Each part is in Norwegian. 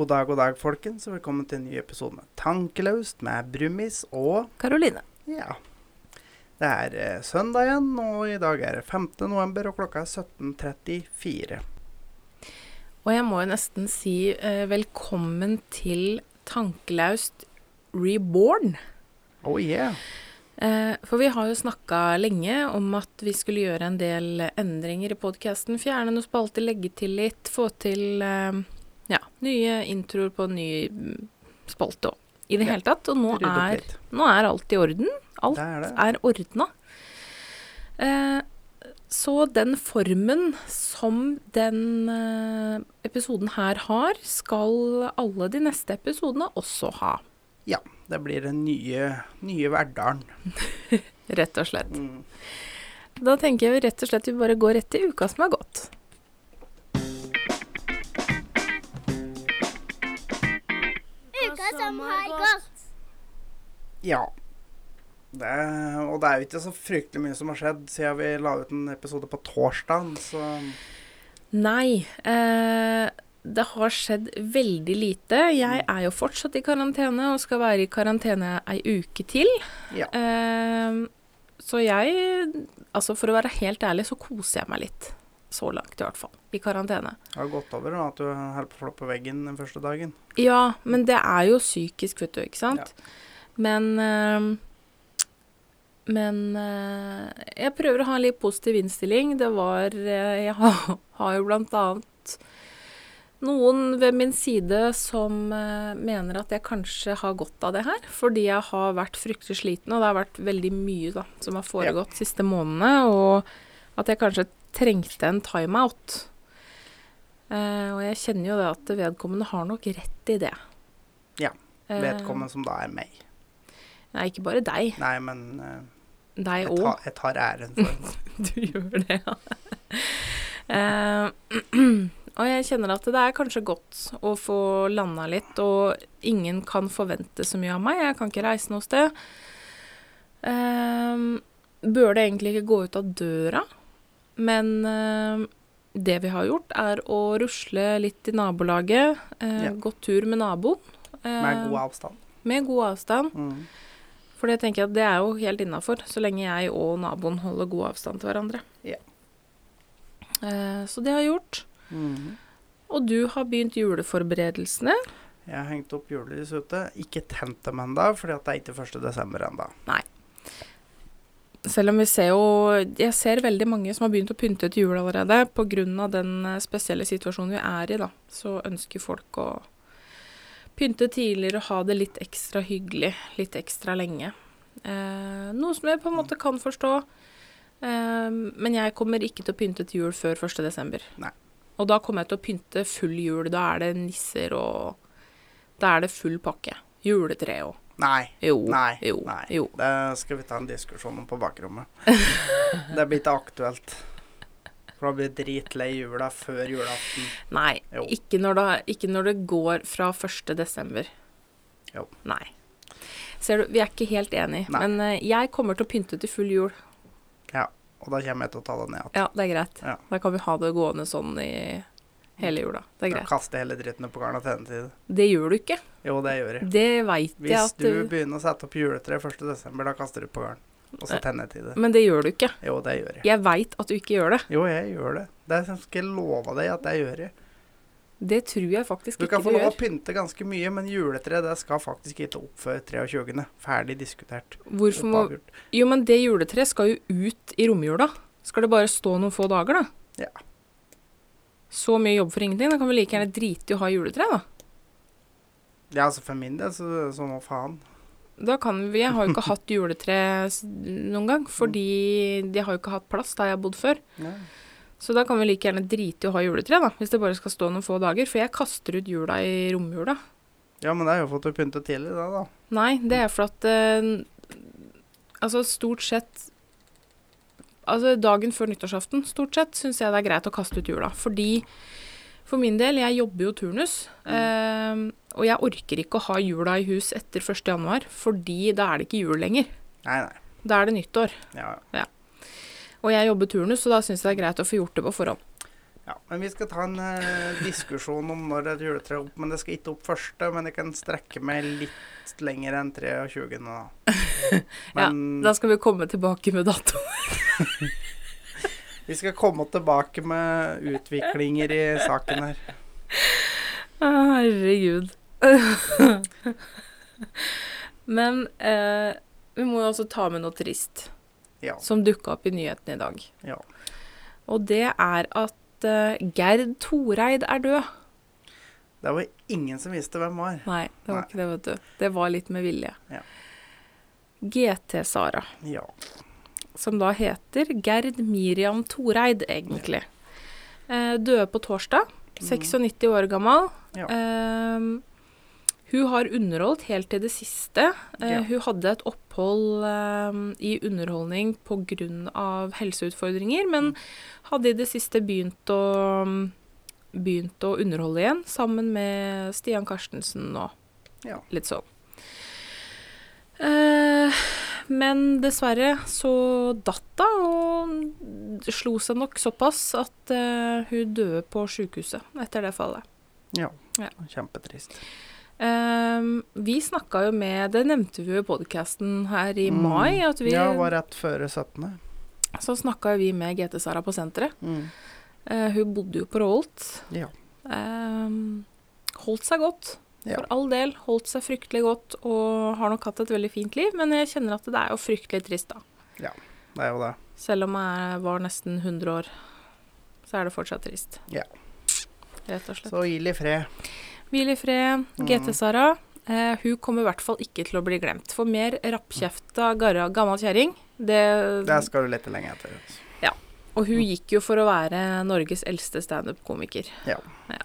God dag, god dag, folkens, og velkommen til en ny episode med Tankelaust med Brumis og Karoline. Ja. Det er eh, søndag igjen, og i dag er det 5. november, og klokka er 17.34. Og jeg må jo nesten si eh, velkommen til Tankelaust reborn. Oh yeah. Eh, for vi har jo snakka lenge om at vi skulle gjøre en del endringer i podkasten. Fjerne noen spalter, legge til litt, få til eh, ja, nye introer på ny mm, spalte òg. I det Ja, hele tatt. Og nå er, nå er alt i orden. Alt Det er det. er ordna. Eh, så den formen som den eh, episoden her har, skal alle de neste episodene også ha. Ja, det blir den nye, nye Verdalen. Rett og slett. Mm. Da tenker jeg rett og slett vi bare går rett til uka som er gått. Som har gått. Ja. Det, og det er jo ikke så fryktelig mye som har skjedd siden vi la ut en episode på torsdag, så Nei, eh, det har skjedd veldig lite. Jeg er jo fortsatt i karantene og skal være i karantene ei uke til. ja. Eh, så jeg Altså, for å være helt ærlig, så koser jeg meg litt. Så langt, i hvert fall. I karantene. Det har gått over da, at du holdt på å floppe på veggen den første dagen. Ja, men det er jo psykisk, vet du, ikke sant? Men øh, Men øh, jeg prøver å ha en litt positiv innstilling. Det var øh, Jeg har, har jo blant annet noen ved min side som eh, mener at jeg kanskje har godt av det her, fordi jeg har vært fryktelig sliten, og det har vært veldig mye da, som har foregått siste månedene, og at jeg kanskje trengte en timeout. Eh, og jeg kjenner jo det at vedkommende har nok rett i det. Ja, Eh, Vedkommende som da er meg. Nei, ikke bare deg. Nei, men eh, Deg jeg, tar, jeg tar æren for det. Du gjør det, ja. Eh, og jeg kjenner at det er kanskje godt å få landa litt, og ingen kan forvente så mye av meg. Jeg kan ikke reise noe sted. Eh, bør det egentlig ikke gå ut av døra, men eh, det vi har gjort, er å rusle litt i nabolaget. Eh, Ja. Gått tur med naboen. eh, Med god avstand. med god avstand. Mm. For det tenker jeg at det er jo helt innafor, så lenge jeg og naboen holder god avstand til hverandre. Ja. Eh, så det har jeg gjort. Mm. Og du har begynt juleforberedelsene. Jeg har hengt opp julelys ute. Ikke tent dem ennå, fordi det er ikke 1. desember ennå. Selv om vi ser jo Jeg ser veldig mange som har begynt å pynte til jul allerede. Pga. den eh, spesielle situasjonen vi er i, da. Så ønsker folk å pynte tidligere og ha det litt ekstra hyggelig. Litt ekstra lenge. Eh, noe som jeg på en måte kan forstå. Eh, men jeg kommer ikke til å pynte til jul før 1. desember. Nei. Og da kommer jeg til å pynte full jul. Da er det nisser og Da er det full pakke. Juletre og Nei. Jo. Nei. Jo. nei. Jo. Det skal vi ta en diskusjon om på bakrommet. det blir ikke aktuelt. For da blir du dritlei jula før julaften. Nei, ikke når, det, ikke når det går fra 1. desember. Jo. Nei. Ser du, vi er ikke helt enige. Nei. Men eh, jeg kommer til å pynte til full jul. Ja. Og da kommer jeg til å ta det ned igjen. Ja, det er greit. Ja. Da kan vi ha det gående sånn i hele jula. Det er greit. kaster jeg hele dritten på karantenetid. Det gjør du ikke. Jo, det gjør jeg. Det veit jeg at du Hvis du begynner å sette opp juletre 1. desember, da kaster du på garn. Og så Eh. tenner jeg til det. Men det gjør du ikke. Jo, det gjør jeg. Jeg veit at du ikke gjør det. Jo, jeg gjør det. Det skal jeg love deg at jeg gjør. Jeg. Det tror jeg faktisk ikke Du gjør. Du kan få lov å pynte ganske mye, men juletre det skal faktisk ikke opp før 23. Ferdig diskutert. Hvorfor må Jo, men det juletreet skal jo ut i romjula. Skal det bare stå noen få dager, da? Ja. Så mye jobb for ingenting. Da kan vi like gjerne drite i å ha juletre, da. Ja, altså for min del, så, så må faen. Da kan vi Jeg har jo ikke hatt juletre noen gang, fordi de har jo ikke hatt plass der jeg har bodd før. Nei. Så da kan vi like gjerne drite i å ha juletre, da. Hvis det bare skal stå noen få dager. For jeg kaster ut jula i romjula. ja, men det er jo for at du pynter tidlig, da. da. Nei, det er for at eh, Altså, stort sett Altså, dagen før nyttårsaften, stort sett, syns jeg det er greit å kaste ut jula. Fordi for min del, jeg jobber jo turnus, eh, og jeg orker ikke å ha jula i hus etter 1. januar, fordi da er det ikke jul lenger. Nei, nei. Da er det nyttår. Ja, ja. Og jeg jobber turnus, så da syns jeg det er greit å få gjort det på forhånd. Ja, men vi skal ta en eh, diskusjon om når et juletre er opp. Men det skal ikke opp første, men det kan strekke meg litt lenger enn 23. nå. Ja, Da skal vi komme tilbake med dato. vi skal komme tilbake med utviklinger i saken her. Herregud. Men eh, vi må jo også ta med noe trist Ja. som dukka opp i nyhetene i dag. ja. Og det er at eh, Gerd Toreid er død. Det var ingen som visste hvem var. Nei, det var Nei. ikke det, vet du. Det var litt med vilje. Ja. GT-Sara, Ja. som da heter Gerd Miriam Toreid, egentlig. Ja. døde på torsdag. 96 år gammel. Ja. Uh, hun har underholdt helt til det siste. Uh. Hun hadde et opphold uh, i underholdning pga. helseutfordringer, men hadde i det siste begynt å, begynt å underholde igjen, sammen med Stian Karstensen og Ja. litt sånn. Eh, men dessverre så datt hun, og slo seg nok såpass at eh, hun døde på sjukehuset etter det fallet. ja. Ja. Kjempetrist. Um, vi snakka jo med Det nevnte vi jo i podkasten her i Mm. mai. At vi, Ja, var rett før 17. Så snakka vi med GT-Sara på senteret. Mm. Uh, hun bodde jo på Rålt. Ja. Um, holdt seg godt. Ja. For all del. Holdt seg fryktelig godt og har nok hatt et veldig fint liv. Men jeg kjenner at det er jo fryktelig trist, da. Ja, Det er jo det. Selv om jeg var nesten 100 år, så er det fortsatt trist. Ja. Rett og slett. Så hvil i fred. Hvil i fred, Mm. GT-Sara. Eh, hun kommer i hvert fall ikke til å bli glemt. For mer rappkjefta gammel kjerring, det, Det skal du lete lenge etter. Ja. Og hun gikk jo for å være Norges eldste standup-komiker. Ja. Ja.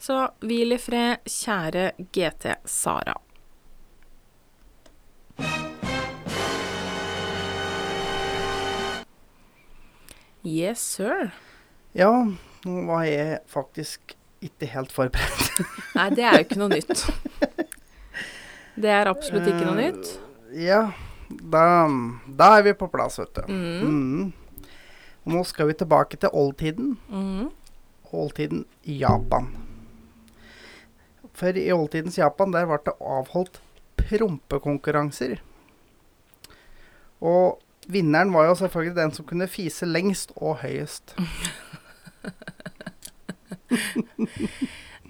Så hvil i fred, kjære GT-Sara. Yes, sir. Ja, nå var jeg faktisk ikke helt forberedt. Nei, det er jo ikke noe nytt. Det er absolutt ikke noe nytt. nytt. Ja, da, da er vi på plass, vet du. Mm. Mm. Og nå skal vi tilbake til oldtiden. Mm. Oldtiden Japan. For i oldtidens Japan, der ble det avholdt prompekonkurranser. Og vinneren var jo selvfølgelig den som kunne fise lengst og høyest.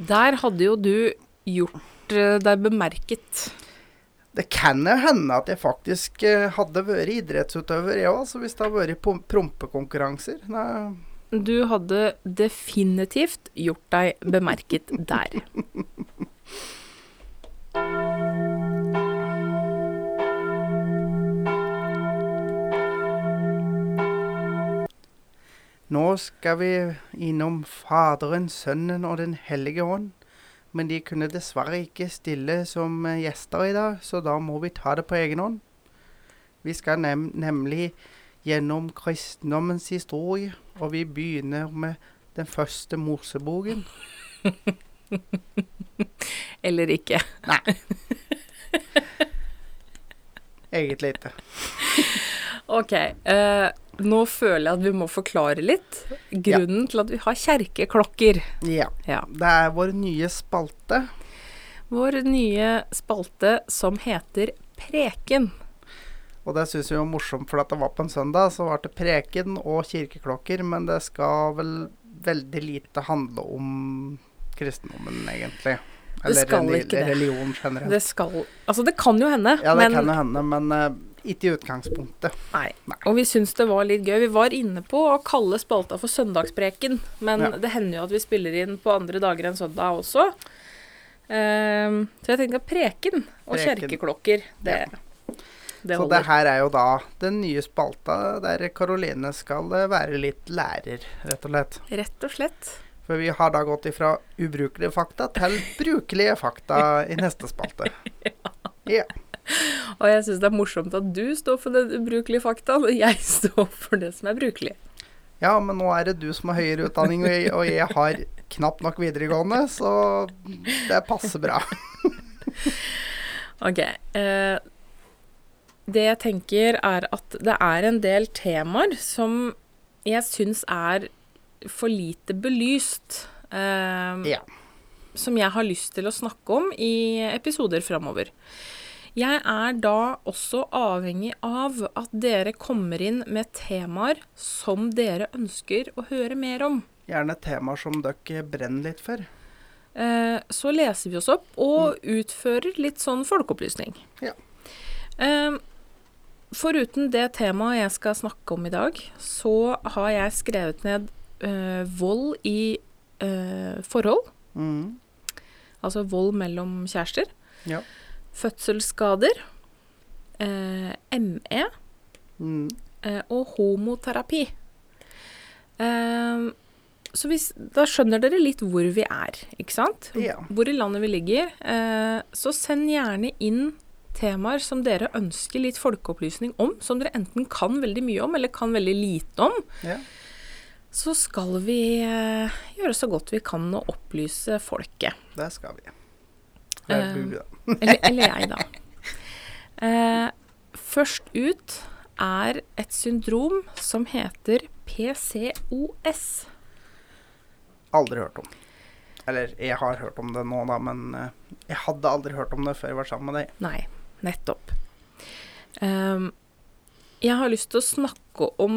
Der hadde jo du gjort eh, deg bemerket. Det kan jo hende at jeg faktisk eh, hadde vært idrettsutøver, jeg òg, hvis det hadde vært prompekonkurranser. Du hadde definitivt gjort deg bemerket der. Nå skal vi innom Faderen, Sønnen og Den hellige ånd. Men de kunne dessverre ikke stille som eh, gjester i dag, så da må vi ta det på egen hånd. Vi skal nem nemlig gjennom kristendommens historie, og vi begynner med den første Moseboken. Eller ikke. Nei. Egentlig ikke. Ok. Eh, nå føler jeg at vi må forklare litt. Grunnen til at vi har kjerkeklokker. Ja. Ja. Det er vår nye spalte. Vår nye spalte som heter Preken. Og det syns vi var morsomt, for det var på en søndag, så var det preken og kirkeklokker. Men det skal vel veldig lite handle om kristendommen, egentlig. Eller skal ikke det. religion generelt. Det skal Altså, det kan jo hende, ja, det men kan jo hende, men uh, ikke i utgangspunktet. Nei. Nei. Og vi syns det var litt gøy. Vi var inne på å kalle spalta for Søndagspreken, men Ja. det hender jo at vi spiller inn på andre dager enn søndag også. Ehm, så jeg tenker at preken og Preken. kjerkeklokker, det, det så det her er jo da den nye spalta der Karoline skal eh, være litt lærer, rett og slett. Rett og slett. For vi har da gått ifra ubrukelige fakta til brukelige fakta i neste spalte. Ja. Og jeg syns det er morsomt at du står for den ubrukelige faktaen, og jeg står for det som er brukelig. Ja, men nå er det du som har høyere utdanning, og jeg, og jeg har knapt nok videregående, så det passer bra. Ok. Eh, det jeg tenker er at det er en del temaer som jeg syns er for lite belyst. eh, Ja. Som jeg har lyst til å snakke om i episoder framover. Jeg er da også avhengig av at dere kommer inn med temaer som dere ønsker å høre mer om. Gjerne temaer som dere brenner litt for. Eh, så leser vi oss opp og utfører litt sånn folkeopplysning. Ja. Eh, foruten det temaet jeg skal snakke om i dag, så har jeg skrevet ned eh, vold i eh, forhold. Mm. Altså vold mellom kjærester. Ja. Fødselsskader. Eh, ME. Mm. eh, og homoterapi. Eh, så hvis, da skjønner dere litt hvor vi er, ikke sant? Ja. Hvor i landet vi ligger. Eh, så send gjerne inn temaer som dere ønsker litt folkeopplysning om, som dere enten kan veldig mye om, eller kan veldig lite om. ja. Så skal vi eh, gjøre så godt vi kan å opplyse folket. Det skal vi. Eller Eh, du, da. Eller, eller jeg, da. Eh, først ut er et syndrom som heter PCOS. Aldri hørt om. Eller jeg har hørt om det nå, da, men eh, jeg hadde aldri hørt om det før jeg var sammen med deg. Nei, nettopp. Ehm, jeg har lyst til å snakke om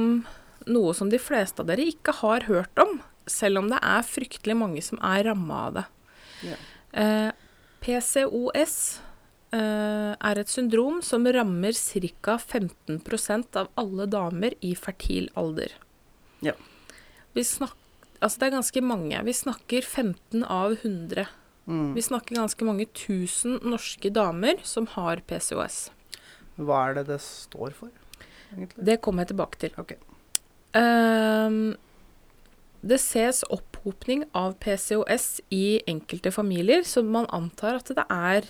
noe som de fleste av dere ikke har hørt om, selv om det er fryktelig mange som er ramma av det. Ja. Eh, PCOS eh, er et syndrom som rammer ca. 15% av alle damer i fertil alder. Ja. Vi snak, altså det er ganske mange. Vi snakker 15 av 100. Mm. Vi snakker ganske mange tusen norske damer som har PCOS. Hva er det det står for, egentlig? Det kommer jeg tilbake til. Ok. Ehm, det ses opphopning av PCOS i enkelte familier, så man antar at det er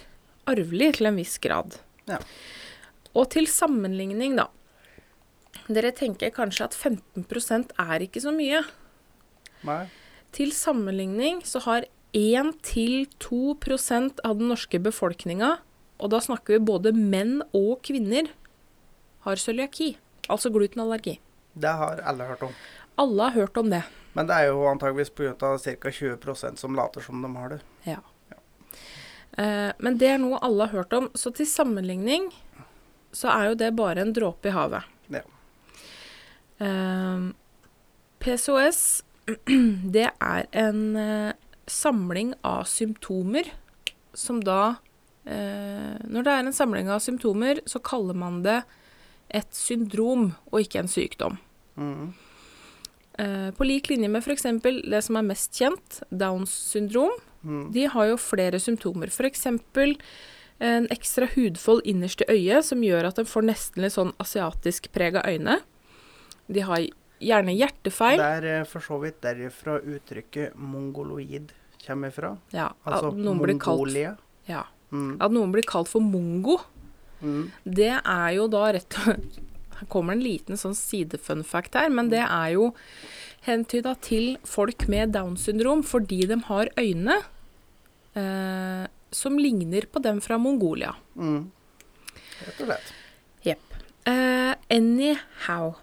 arvelig til en viss grad. Ja. Og til sammenligning, da. Dere tenker kanskje at 15% er ikke så mye. Nei. Til sammenligning så har 1-2% av den norske befolkninga, og da snakker vi både menn og kvinner, har cøliaki, altså glutenallergi. Det har alle hørt om. Alle har hørt om det. Men det er jo antageligvis pga. ca. 20% som later som de har det. Ja. Eh, men det er noe alle har hørt om. Så til sammenligning så er jo det bare en dråpe i havet. Ja. Eh, PCOS, det er en eh, samling av symptomer som da eh, Når det er en samling av symptomer, så kaller man det et syndrom og ikke en sykdom. Mm. Eh, på lik linje med f.eks. det som er mest kjent, Downs syndrom. Mm. De har jo flere symptomer. F.eks. en ekstra hudfold innerst i øyet som gjør at en får nesten litt sånn asiatisk prega øyne. De har gjerne hjertefeil. Det er eh, for så vidt derifra uttrykket mongoloid kommer fra. Ja, Altså Mongolia. kalt, ja, Mm. at noen blir kalt for mongo. Mm. Det er jo da rett og Her kommer en liten sånn side-funfact her, men det er jo hentyda til folk med Downs syndrom fordi de har øyne eh, som ligner på dem fra Mongolia. Mm. Rett og slett. Jepp. Eh, anyhow.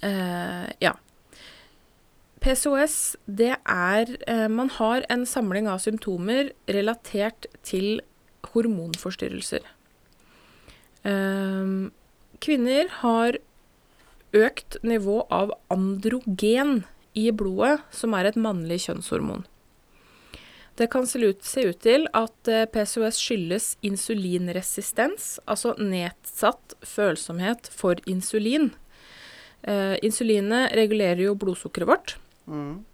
Eh, ja. PCOS, det er eh, Man har en samling av symptomer relatert til hormonforstyrrelser. Eh, kvinner har økt nivå av androgen i blodet, som er et mannlig kjønnshormon. Det kan se ut, se ut til at eh, PCOS skyldes insulinresistens, altså nedsatt følsomhet for insulin. Uh, insulinet regulerer jo blodsukkeret vårt, Mm.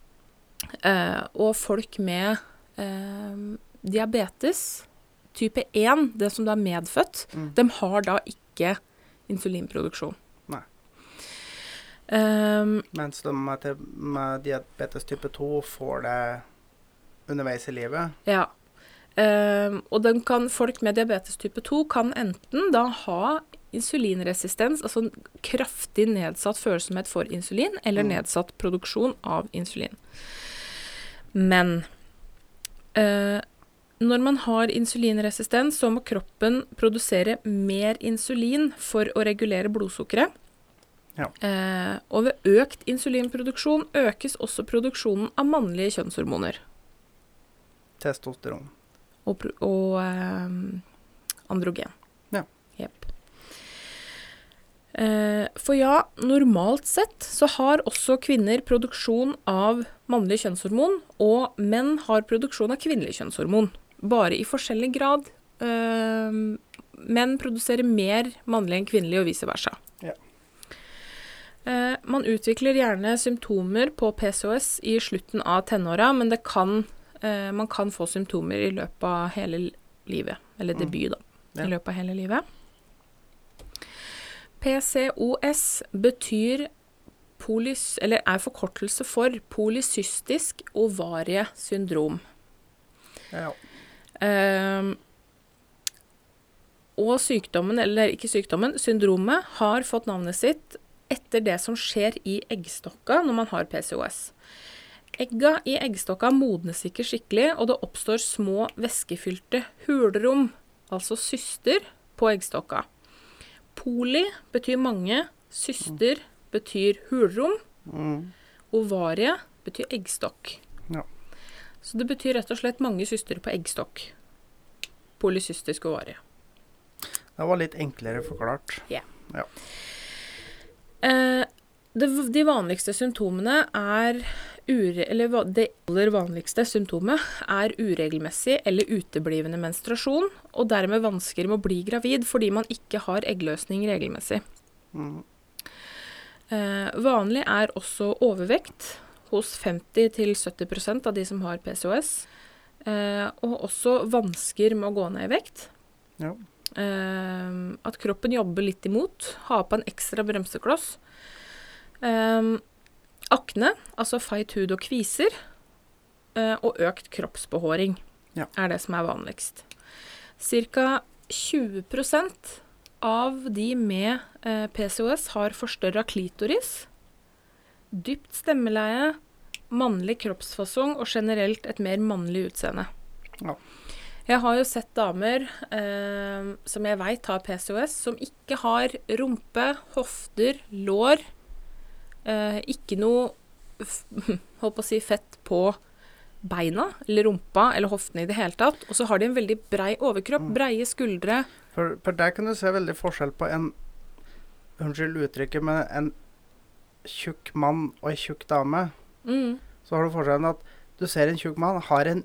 Uh, og folk med uh, diabetes type 1, det som da er medfødt, Mm. de har da ikke insulinproduksjon. Nei. Um, Mens de med, med diabetes type 2 får det underveis i livet. Ja. Um, og kan, folk med diabetes type 2 kan enten da ha insulinresistens, altså kraftig nedsatt følsomhet for insulin, eller Mm. nedsatt produksjon av insulin. Men eh, når man har insulinresistens, så må kroppen produsere mer insulin for å regulere blodsukkeret. Ja. Eh, og ved økt insulinproduksjon økes også produksjonen av mannlige kjønnshormoner Testosteron. og, og eh, androgen. Ja. Jepp. Eh, for ja, normalt sett så har også kvinner produksjon av mannlig kjønnshormon, og menn har produksjon av kvinnelig kjønnshormon. Bare i forskjellig grad. Uh, menn produserer mer mannlig enn kvinnelig, og vice versa. Ja. Uh, man utvikler gjerne symptomer på PCOS i slutten av tenåra, men det kan, uh, man kan få symptomer i løpet av hele livet. Eller Mm. debut, da. Ja. I løpet av hele livet. PCOS betyr polys, eller er forkortelse for polycystisk ovariesyndrom. Ja. Ehm, og sykdommen, eller ikke sykdommen, syndromet har fått navnet sitt etter det som skjer i eggstokka når man har PCOS. Egga i eggstokka modnes ikke skikkelig, og det oppstår små væskefylte hulrom, altså syster, på eggstokka. Poli betyr mange, syster betyr hulrom, Mm. ovarie betyr eggstokk. Ja. Så det betyr rett og slett mange syster på eggstokk. Polycystisk ovarie. Det var litt enklere forklart. Eh, det, de vanligste symptomene er ure, eller Det aller vanligste symptomet er uregelmessig eller uteblivende menstruasjon, og dermed vansker med å bli gravid fordi man ikke har eggløsning regelmessig. Mm. Eh, vanlig er også overvekt hos 50-70% av de som har PCOS. Eh, og også vansker med å gå ned i vekt. Ja. Eh, at kroppen jobber litt imot. Ha på en ekstra bremsekloss. Eh, akne, altså feit hud og kviser. Eh, og økt kroppsbehåring Ja. er det som er vanligst. Cirka 20% av de med eh, PCOS har forstørra klitoris, dypt stemmeleie, mannlig kroppsfasong og generelt et mer mannlig utseende. Ja. Jeg har jo sett damer eh, som jeg veit har PCOS, som ikke har rumpe, hofter, lår. Eh, ikke noe holdt på å si fett på beina eller rumpa eller hoftene i det hele tatt. Og så har de en veldig brei overkropp, Mm. breie skuldre. For, for der kan du se veldig forskjell på en Unnskyld uttrykket, men en tjukk mann og ei tjukk dame. Mm. Så har du forskjellen at du ser en tjukk mann har en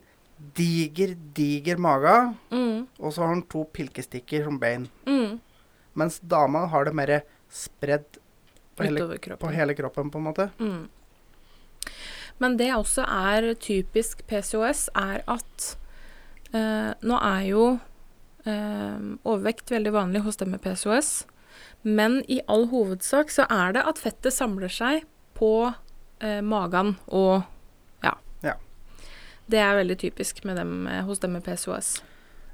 diger, diger mage, Mm. og så har han to pilkestikker som bein. Mm. Mens dama har det mer spredd på hele, kroppen. på hele kroppen, på en måte. Mm. Men det også er typisk PCOS, er at eh, nå er jo eh, overvekt veldig vanlig hos dem med PCOS, men i all hovedsak så er det at fettet samler seg på eh, magen og ja. Ja. Det er veldig typisk med dem, eh, hos dem med PCOS.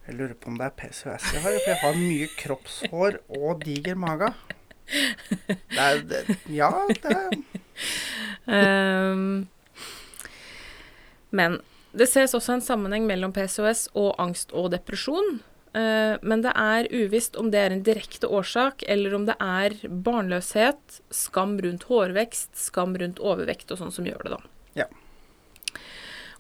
Jeg lurer på om det er PCOS jeg har, for jeg har mye kroppshår og diger mage. Det er, det, ja, det er um, men det ses også en sammenheng mellom PCOS og angst og depresjon. Eh, men det er uvisst om det er en direkte årsak, eller om det er barnløshet, skam rundt hårvekst, skam rundt overvekt og sånn som gjør det, da. Ja.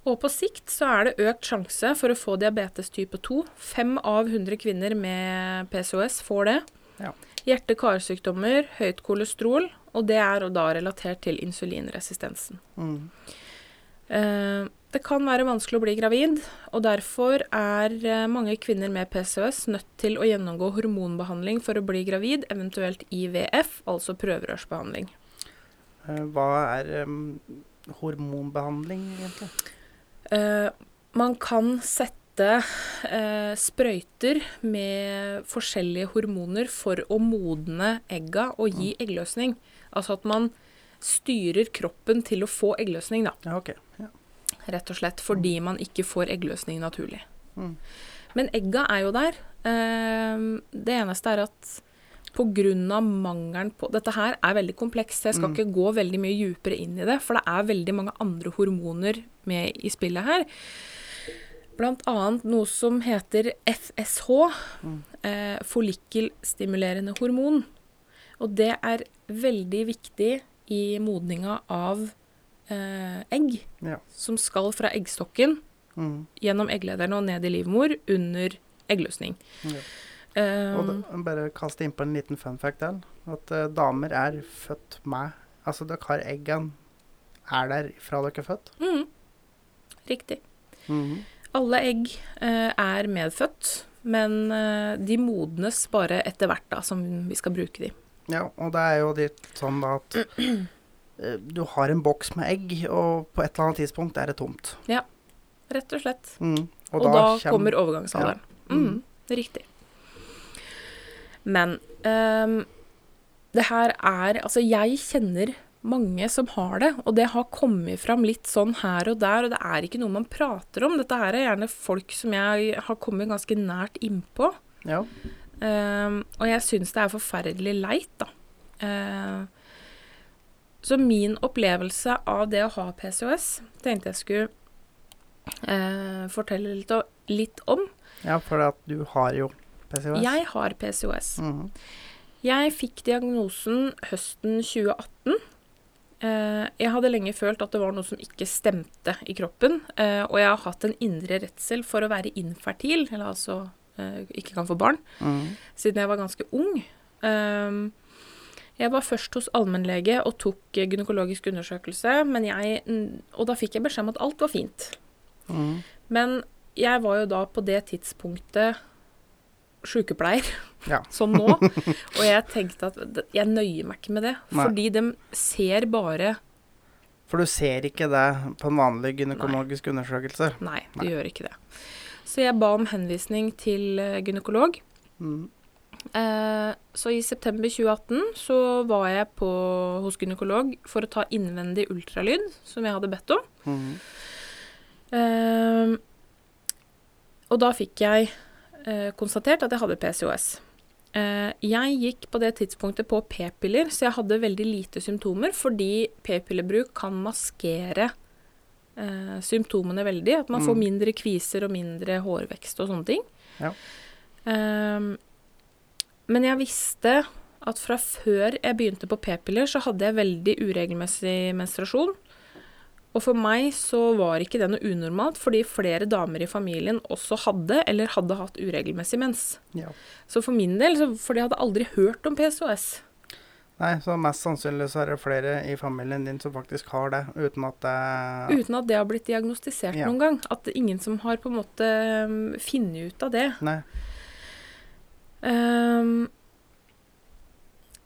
Og på sikt så er det økt sjanse for å få diabetes type 2. Fem av 100 kvinner med PCOS får det. Ja. Hjerte-karsykdommer, høyt kolesterol, og det er da relatert til insulinresistensen. mm. Eh, det kan være vanskelig å bli gravid, og derfor er eh, mange kvinner med PCOS nødt til å gjennomgå hormonbehandling for å bli gravid, eventuelt IVF, altså prøverørsbehandling. Eh, Hva er um, hormonbehandling, egentlig? Uh, man kan sette sprøyter med forskjellige hormoner for å modne egga og gi eggløsning. Altså at man styrer kroppen til å få eggløsning, da. Ja, okay. Ja. Rett og slett fordi man ikke får eggløsning naturlig. Mm. Men egga er jo der. Eh, det eneste er at pga. mangelen på Dette her er veldig komplekst, jeg skal Mm. ikke gå veldig mye djupere inn i det, for det er veldig mange andre hormoner med i spillet her. Blant annet noe som heter FSH, Mm. eh, follikkelstimulerende hormon. Og det er veldig viktig i modninga av eh, egg, Ja. som skal fra eggstokken Mm. gjennom egglederne og ned i livmor under eggløsning. Ja. Um, Og bare kaste inn på en liten fun fact til. At uh, damer er født med Altså, dere har eggene er der fra dere er født. mm, riktig. Mhm. Alle egg eh, er medfødt, men eh, de modnes bare etter hvert da, som vi skal bruke de. Ja, og det er jo litt sånn da at eh, du har en boks med egg, og på et eller annet tidspunkt er det tomt. Ja, Rett og slett. Mm. Og, da, da kommer overgangsalderen. Ja. Mm. Mm. Riktig. Men um, det her er Altså, jeg kjenner mange som har det, og det har kommet fram litt sånn her og der, og det er ikke noe man prater om. Dette her er gjerne folk som jeg har kommet ganske nært innpå. Ja. Ehm, og jeg syns det er forferdelig leit, da. Uh, så min opplevelse av det å ha PCOS tenkte jeg skulle uh, fortelle litt, og, litt om. ja, for at du har jo PCOS. Jeg har PCOS. Mhm. Jeg fikk diagnosen høsten 2018. Uh, jeg hadde lenge følt at det var noe som ikke stemte i kroppen, eh, og jeg har hatt en indre redsel for å være infertil, eller altså eh, ikke kan få barn, mm. siden jeg var ganske ung. Ehm, jeg var først hos allmennlege og tok eh, gynekologisk undersøkelse, men jeg, og da fikk jeg beskjed om at alt var fint. Mm. Men jeg var jo da på det tidspunktet sykepleier, Ja. som nå. Og jeg tenkte at jeg nøyer meg ikke med det. Nei. Fordi de ser bare For du ser ikke det på en vanlig gynekologisk undersøkelse. Nei, du Nei. gjør ikke det. Så jeg ba om henvisning til eh, gynekolog. Mm. Eh, så i september 2018 så var jeg på, hos gynekolog for å ta innvendig ultralyd, som jeg hadde bedt om. Mm. Eh, og da fikk jeg eh, konstatert at jeg hadde PCOS. Eh, jeg gikk på det tidspunktet på p-piller, så jeg hadde veldig lite symptomer, fordi p-pillebruk kan maskere eh, symptomene veldig. At man får Mm. mindre kviser og mindre hårvekst og sånne ting. Ja. Um, men jeg visste at fra før jeg begynte på p-piller, så hadde jeg veldig uregelmessig menstruasjon. Og for meg så var ikke det noe unormalt, fordi flere damer i familien også hadde, eller hadde hatt uregelmessig mens. Ja. Så for min del, så, for jeg hadde aldri hørt om PCOS. Nei, så mest sannsynlig så er det flere i familien din som faktisk har det, uten at det Uten at det har blitt diagnostisert Ja. noen gang. At det er ingen som har på en måte um, funnet ut av det. Nei. Um,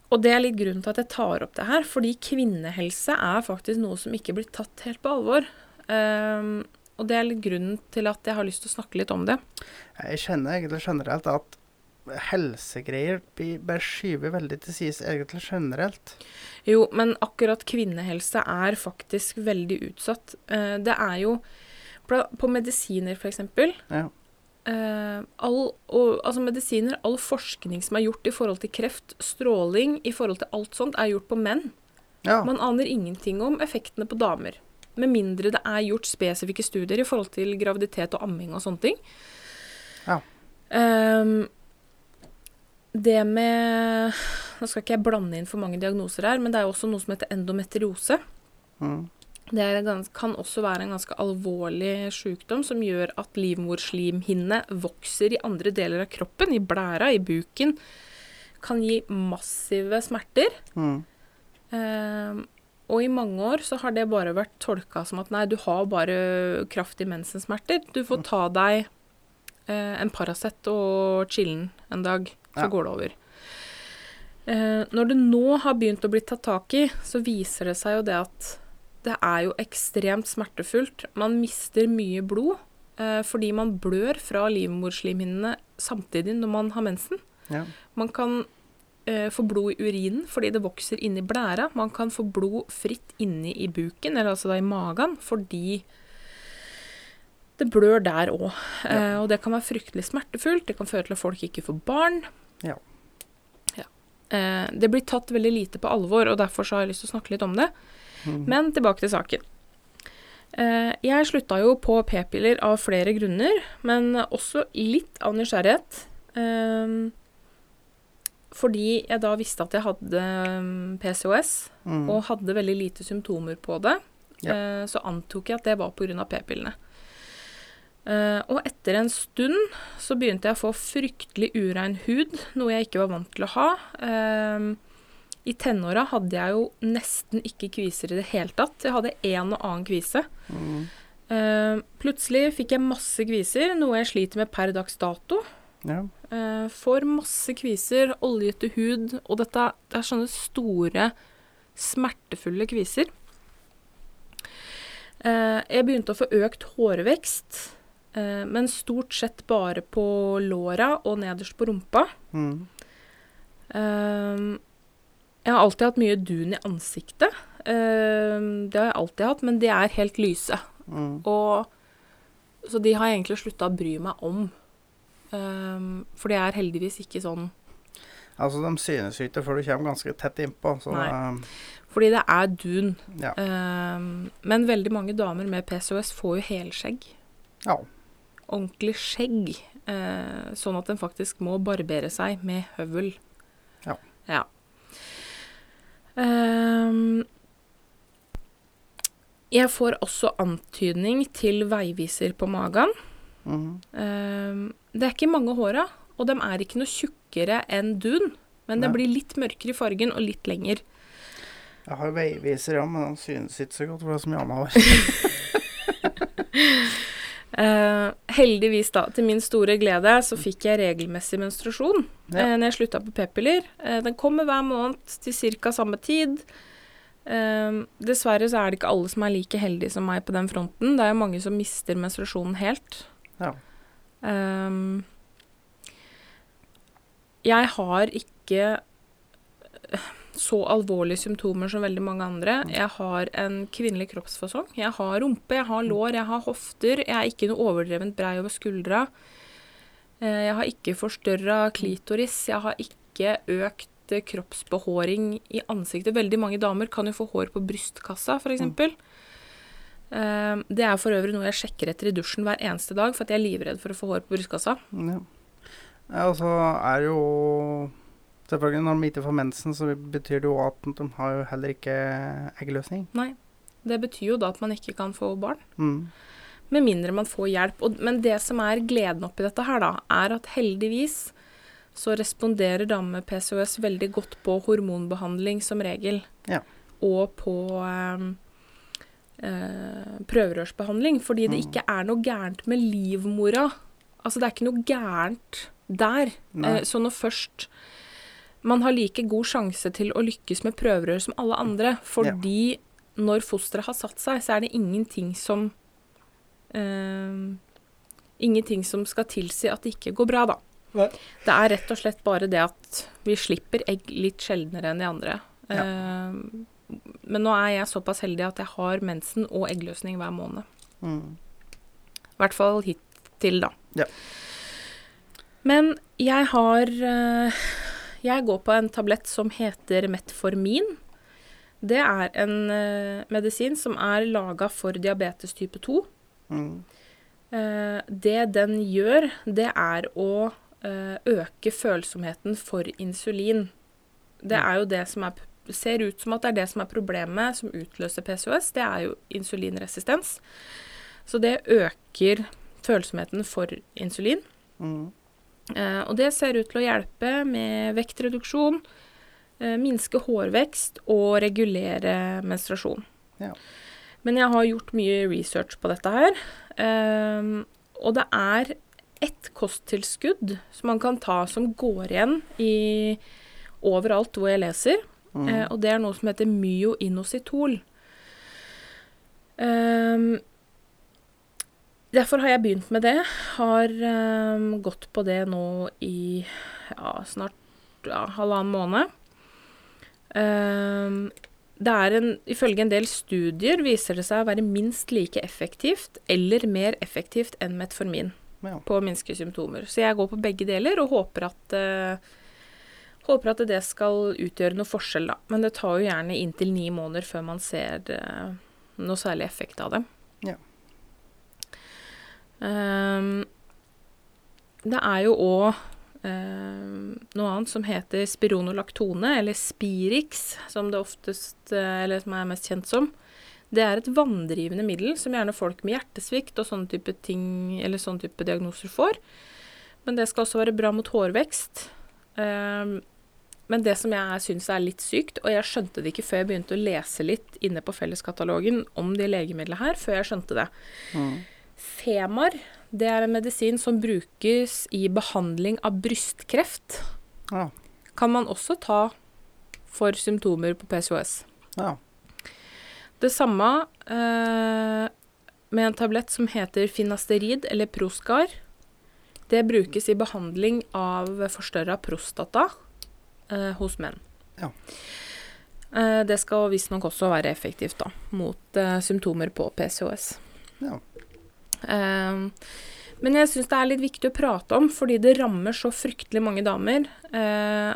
og det er litt grunnen til at jeg tar opp det her, fordi kvinnehelse er faktisk noe som ikke blir tatt helt på alvor. Um, og det er litt grunnen til at jeg har lyst til å snakke litt om det. Jeg kjenner egentlig generelt at helsegreier blir bare skyver veldig til sides egentlig generelt. Jo, men akkurat kvinnehelse er faktisk veldig utsatt. Eh, det er jo på medisiner, f.eks. Ja. Eh, all, og, altså medisiner, all forskning som er gjort i forhold til kreft, stråling, i forhold til alt sånt, er gjort på menn. Ja. Man aner ingenting om effektene på damer. Med mindre det er gjort spesifikke studier i forhold til graviditet og amming og sånne ting. Ja. Ehm, det med Nå skal ikke jeg blande inn for mange diagnoser her, men det er jo også noe som heter endometriose. Mm. Det kan også være en ganske alvorlig sykdom som gjør at livmorslimhinne vokser i andre deler av kroppen, i blæra, i buken. Kan gi massive smerter. Mm. Ehm, og i mange år så har det bare vært tolka som at nei, du har bare kraftige mensensmerter. Du får ta deg eh, en Paracet og chillen en dag, så Ja. går det over. Eh, når det nå har begynt å bli tatt tak i, så viser det seg jo det at det er jo ekstremt smertefullt. Man mister mye blod eh, fordi man blør fra livmorslimhinnene samtidig når man har mensen. Ja. Man kan eh, få blod i urinen fordi det vokser inni blæra. Man kan få blod fritt inni i buken, eller altså da i magen, fordi det blør der òg. Eh, og det kan være fryktelig smertefullt. Det kan føre til at folk ikke får barn. Ja. Ja. Eh, det blir tatt veldig lite på alvor, og derfor så har jeg lyst til å snakke litt om det. Mm. Men tilbake til saken. Eh, jeg slutta jo på p-piller av flere grunner, men også litt av nysgjerrighet. Eh, fordi jeg da visste at jeg hadde um, PCOS, Mm. og hadde veldig lite symptomer på det, Ja. eh, så antok jeg at det var pga. p-pillene. Eh, og etter en stund så begynte jeg å få fryktelig urein hud, noe jeg ikke var vant til å ha. Eh, I tenåra hadde jeg jo nesten ikke kviser i det hele tatt. Jeg hadde en og annen kvise. Mm. Uh, plutselig fikk jeg masse kviser, noe jeg sliter med per dags dato. Ja. Uh, får masse kviser, oljete hud, og dette det er sånne store, smertefulle kviser. Uh, jeg begynte å få økt hårvekst, men stort sett bare på låra og nederst på rumpa. Mm. Eh, jeg har alltid hatt mye dun i ansiktet. Eh, det har jeg alltid hatt, men de er helt lyse. Mm. Og, så de har jeg egentlig slutta å bry meg om. For det er heldigvis ikke sånn Altså, de synes ikke før du kommer ganske tett innpå, så Nei. eh, Fordi det er dun. ja. Men veldig mange damer med PCOS får jo helskjegg. ja. Ordentlig skjegg. eh, sånn at den faktisk må barbere seg med høvel. Ja. Ja. Um, jeg får også antydning til veiviser på magen. Mm. Um, det er ikke mange håra, og de er ikke noe tjukkere enn dun. Men det blir litt mørkere i fargen og litt lenger. Jeg har veiviser, ja, men han synes ikke så godt, for det er så mye Eh, heldigvis, da, til min store glede, så fikk jeg regelmessig menstruasjon Ja. Uh, når jeg slutta på p-piller. Uh, den kommer hver måned til ca. samme tid. Dessverre så er det ikke alle som er like heldige som meg på den fronten. Det er jo mange som mister menstruasjonen helt. Ja. Jeg har ikke så alvorlige symptomer som veldig mange andre. Jeg har en kvinnelig kroppsfasong. Jeg har rumpe, jeg har lår, jeg har hofter. Jeg er ikke noe overdrevent brei over skuldra. Eh, Jeg har ikke forstørra klitoris. Jeg har ikke økt eh, kroppsbehåring i ansiktet. Veldig mange damer kan jo få hår på brystkassa, f.eks. eksempel. Eh, Det er for øvrig noe jeg sjekker etter i dusjen hver eneste dag, for at jeg er livredd for å få hår på brystkassa. Ja. ja, og så er jo Selvfølgelig, når de ikke får mensen, så betyr det jo at de har jo heller ikke eggløsning. Nei. Det betyr jo da at man ikke kan få barn. Mm. Med mindre man får hjelp. Og, men det som er gleden oppi dette her, da, er at heldigvis så responderer damer med PCOS veldig godt på hormonbehandling som regel. Ja. Og på eh, eh, prøverørsbehandling. Fordi det Mm. ikke er noe gærent med livmora. Altså det er ikke noe gærent der. Eh, så når først Man har like god sjanse til å lykkes med prøverør som alle andre. Fordi når fosteret har satt seg, så er det ingenting som eh, Ingenting som skal tilsi at det ikke går bra, da. Nei. Det er rett og slett bare det at vi slipper egg litt sjeldnere enn de andre. Eh, men nå er jeg såpass heldig at jeg har mensen og eggløsning hver måned. Mm. I hvert fall hittil, da. Ja. Men jeg har eh, Jeg går på en tablett som heter Metformin. Det er en uh, medisin som er laga for diabetes type 2. Mm. Uh, det den gjør, det er å uh, øke følsomheten for insulin. Det er jo det som er ser ut som at det er det som er problemet som utløser PCOS. Det er jo insulinresistens. Så det øker følsomheten for insulin. Mm. Eh, og det ser ut til å hjelpe med vektreduksjon, eh, minske hårvekst og regulere menstruasjon. Ja. Men jeg har gjort mye research på dette her. eh, og det er ett kosttilskudd som man kan ta som går igjen i overalt hvor jeg leser. Mm. Og det er noe som heter myoinositol. Ehm, derfor har jeg begynt med det. Har um, gått på det nå i ja, snart ja, halvannen måned. Um, det er en, ifølge en del studier viser det seg å være minst like effektivt eller mer effektivt enn metformin Ja. på å minske symptomer. Så jeg går på begge deler og håper at uh, Håper at det skal utgjøre noe forskjell, da. Men det tar jo gjerne inntil ni måneder før man ser uh, noe særlig effekt av det. Ja. Ehm, det er jo òg eh, noe annet som heter spironolaktone, eller Spirix, som det oftest eh, Eller som er mest kjent som. Det er et vanndrivende middel som gjerne folk med hjertesvikt og sånne type ting, eller sånne type diagnoser får. Men det skal også være bra mot hårvekst. Um, men det som jeg syns er litt sykt, og jeg skjønte det ikke før jeg begynte å lese litt inne på felleskatalogen om de legemidlene her, før jeg skjønte det. Mm. Femar, det er en medisin som brukes i behandling av brystkreft. Ja. Kan man også ta for symptomer på PCOS. Ja. Det samme eh, med en tablett som heter Finasterid eller Proscar. Det brukes i behandling av forstørra prostata eh, hos menn. Ja. Eh, det skal visstnok også være effektivt da, mot eh, symptomer på PCOS. Ja. Eh, men jeg syns det er litt viktig å prate om, fordi det rammer så fryktelig mange damer. Eh,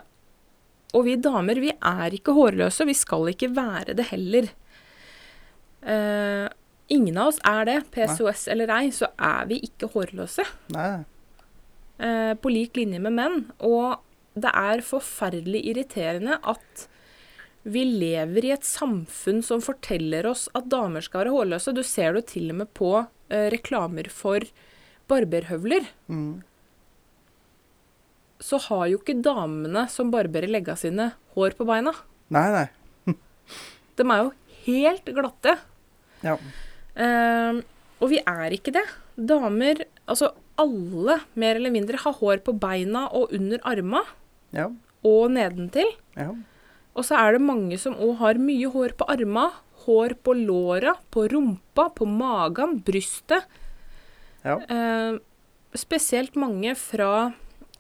og vi damer, vi er ikke hårløse, vi skal ikke være det heller. Eh, ingen av oss er det. PCOS eller ei, så er vi ikke hårløse. Nei. På lik linje med menn. Og det er forferdelig irriterende at vi lever i et samfunn som forteller oss at damer skal være hårløse. Du ser det til og med på eh, reklamer for barberhøvler. Mm. Så har jo ikke damene som barberer legga sine, hår på beina. Nei, nei. De er jo helt glatte. Ja. Eh, og vi er ikke det. Damer, altså alle mer eller mindre, har hår på beina og under arma Ja. og nedentil. Ja. Og så er det mange som òg har mye hår på arma, hår på låra, på rumpa, på magen, brystet. Ja. Eh, spesielt mange fra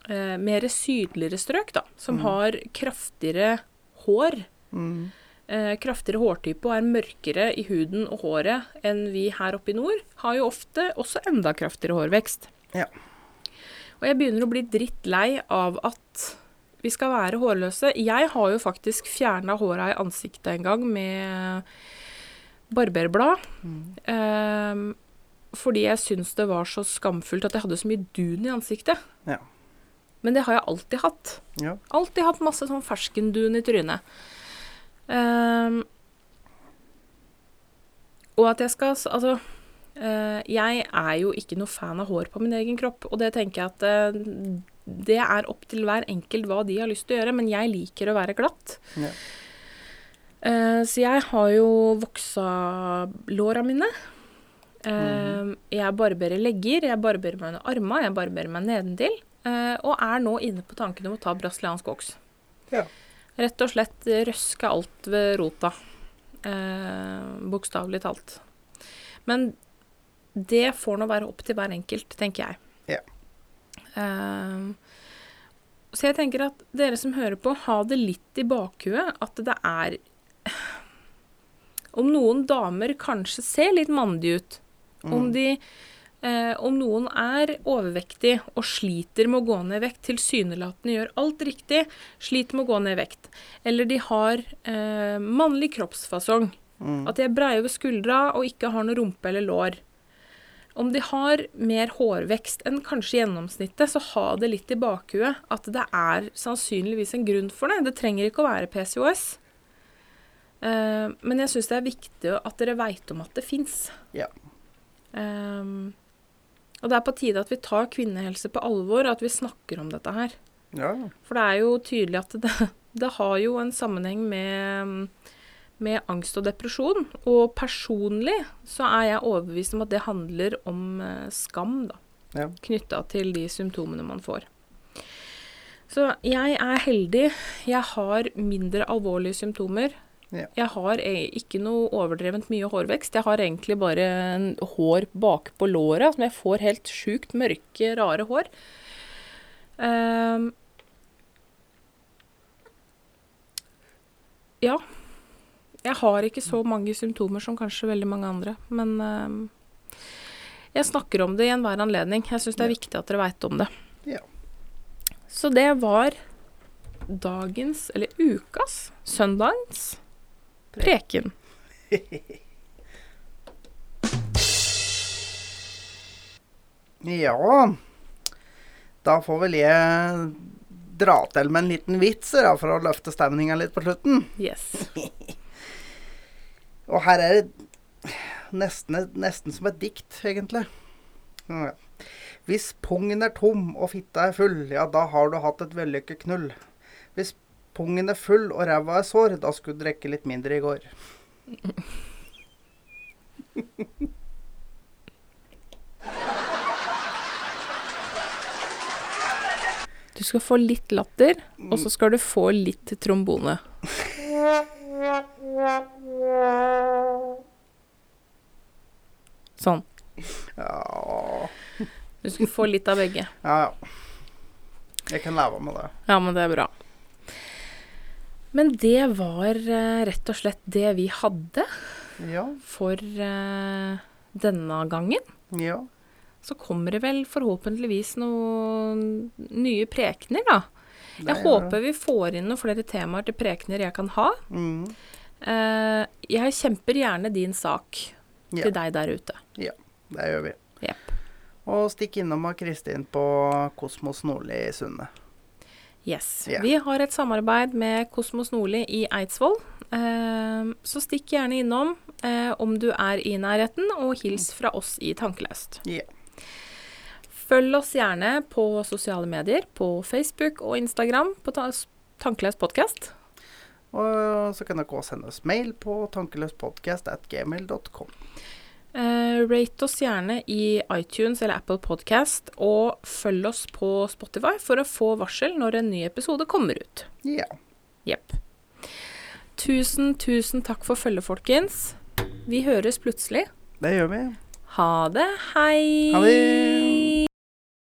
eh, mer sydligere strøk, da, som har kraftigere hår. Mm. Eh, kraftigere hårtype og er mørkere i huden og håret enn vi her oppe i nord, har jo ofte også enda kraftigere hårvekst. Ja. Og jeg begynner å bli drittlei av at vi skal være hårløse. Jeg har jo faktisk fjerna håra i ansiktet en gang med barberblad. Eh, fordi jeg syns det var så skamfullt at jeg hadde så mye dun i ansiktet. Ja. Men det har jeg alltid hatt. Ja. Alltid hatt masse sånn ferskendun i trynet. Ehm, og at jeg skal Altså, eh, jeg er jo ikke noe fan av hår på min egen kropp, og det tenker jeg at eh, det er opp til hver enkelt hva de har lyst til å gjøre, men jeg liker å være glatt. Ja. Eh, så jeg har jo voksa låra mine. Eh, Jeg barberer legger, jeg barberer meg under arma, jeg barberer meg nedentil. eh, og er nå inne på tanken om å ta brasiliansk voks. Ja. Rett og slett røske alt ved rota. Eh, Bokstavelig talt. Men det får nå være opp til hver enkelt, tenker jeg. Ja. Eh, så jeg tenker at dere som hører på, ha det litt i bakhuet at det er Om noen damer kanskje ser litt mandige ut, om de eh, Om noen er overvektig og sliter med å gå ned i vekt, tilsynelatende gjør alt riktig, sliter med å gå ned i vekt, eller de har eh, mannlig kroppsfasong, Mm. at de er breie over skuldra og ikke har noe rumpe eller lår. Om de har mer hårvekst enn kanskje gjennomsnittet, så ha det litt i bakhuet at det er sannsynligvis en grunn for det. Det trenger ikke å være PCOS. Uh, men jeg syns det er viktig at dere veit om at det fins. Ja. Um, og det er på tide at vi tar kvinnehelse på alvor, at vi snakker om dette her. Ja. For det er jo tydelig at det, det har jo en sammenheng med, med angst og depresjon. Og personlig så er jeg overbevist om at det handler om eh, skam, da. Ja. Knytta til de symptomene man får. Så jeg er heldig. Jeg har mindre alvorlige symptomer. Ja. Jeg har e- ikke noe overdrevent mye hårvekst. Jeg har egentlig bare hår bakpå låret som jeg får helt sjukt mørke, rare hår. Um, ja. Jeg har ikke så mange symptomer som kanskje veldig mange andre, men uh, jeg snakker om det i enhver anledning. Jeg syns det er Ja. viktig at dere veit om det. Ja. Så det var dagens, eller ukas, søndagens preken. Ja Da får vel jeg dra til med en liten vits da, for å løfte stemninga litt på slutten. Yes. Og her er det nesten, nesten som et dikt, egentlig. Ja. Hvis pungen er tom og fitta er full, ja, da har du hatt et vellykket knull. Hvis pungen er full og ræva er sår, da skulle du drikke litt mindre i går. Du skal få litt latter, og så skal du få litt trombone. Sånn. Ja, Du skal få litt av begge. ja. ja. Jeg kan leve med det. Ja, men det er bra. Men det var eh, rett og slett det vi hadde Ja. for uh, denne gangen. Ja. Så kommer det vel forhåpentligvis noen nye prekener, da. Det Jeg håper håper vi får inn noen flere temaer til prekener jeg kan ha. Mm. Uh, jeg kjemper gjerne din sak Ja. til deg der ute. Ja, Det gjør vi. Yep. Og stikk innom av Kristin på Kosmos Nordli i Sundet. Yes. Yeah. Vi har et samarbeid med Kosmos Nordli i Eidsvoll. Uh, så stikk gjerne innom uh, om du er i nærheten, og hils fra oss i Tankeløst. Ja. Følg oss gjerne på sosiale medier, på Facebook og Instagram på ta Tankeløs podkast. Og så kan dere også sende oss mail på tankeløspodkast.gmail.com. Uh, rate oss gjerne i iTunes eller Apple Podcast, og følg oss på Spotify for å få varsel når en ny episode kommer ut. Ja. Jepp. Tusen, tusen takk for følget, folkens. Vi høres plutselig. Det gjør vi. Ha det. Hei. Ha det.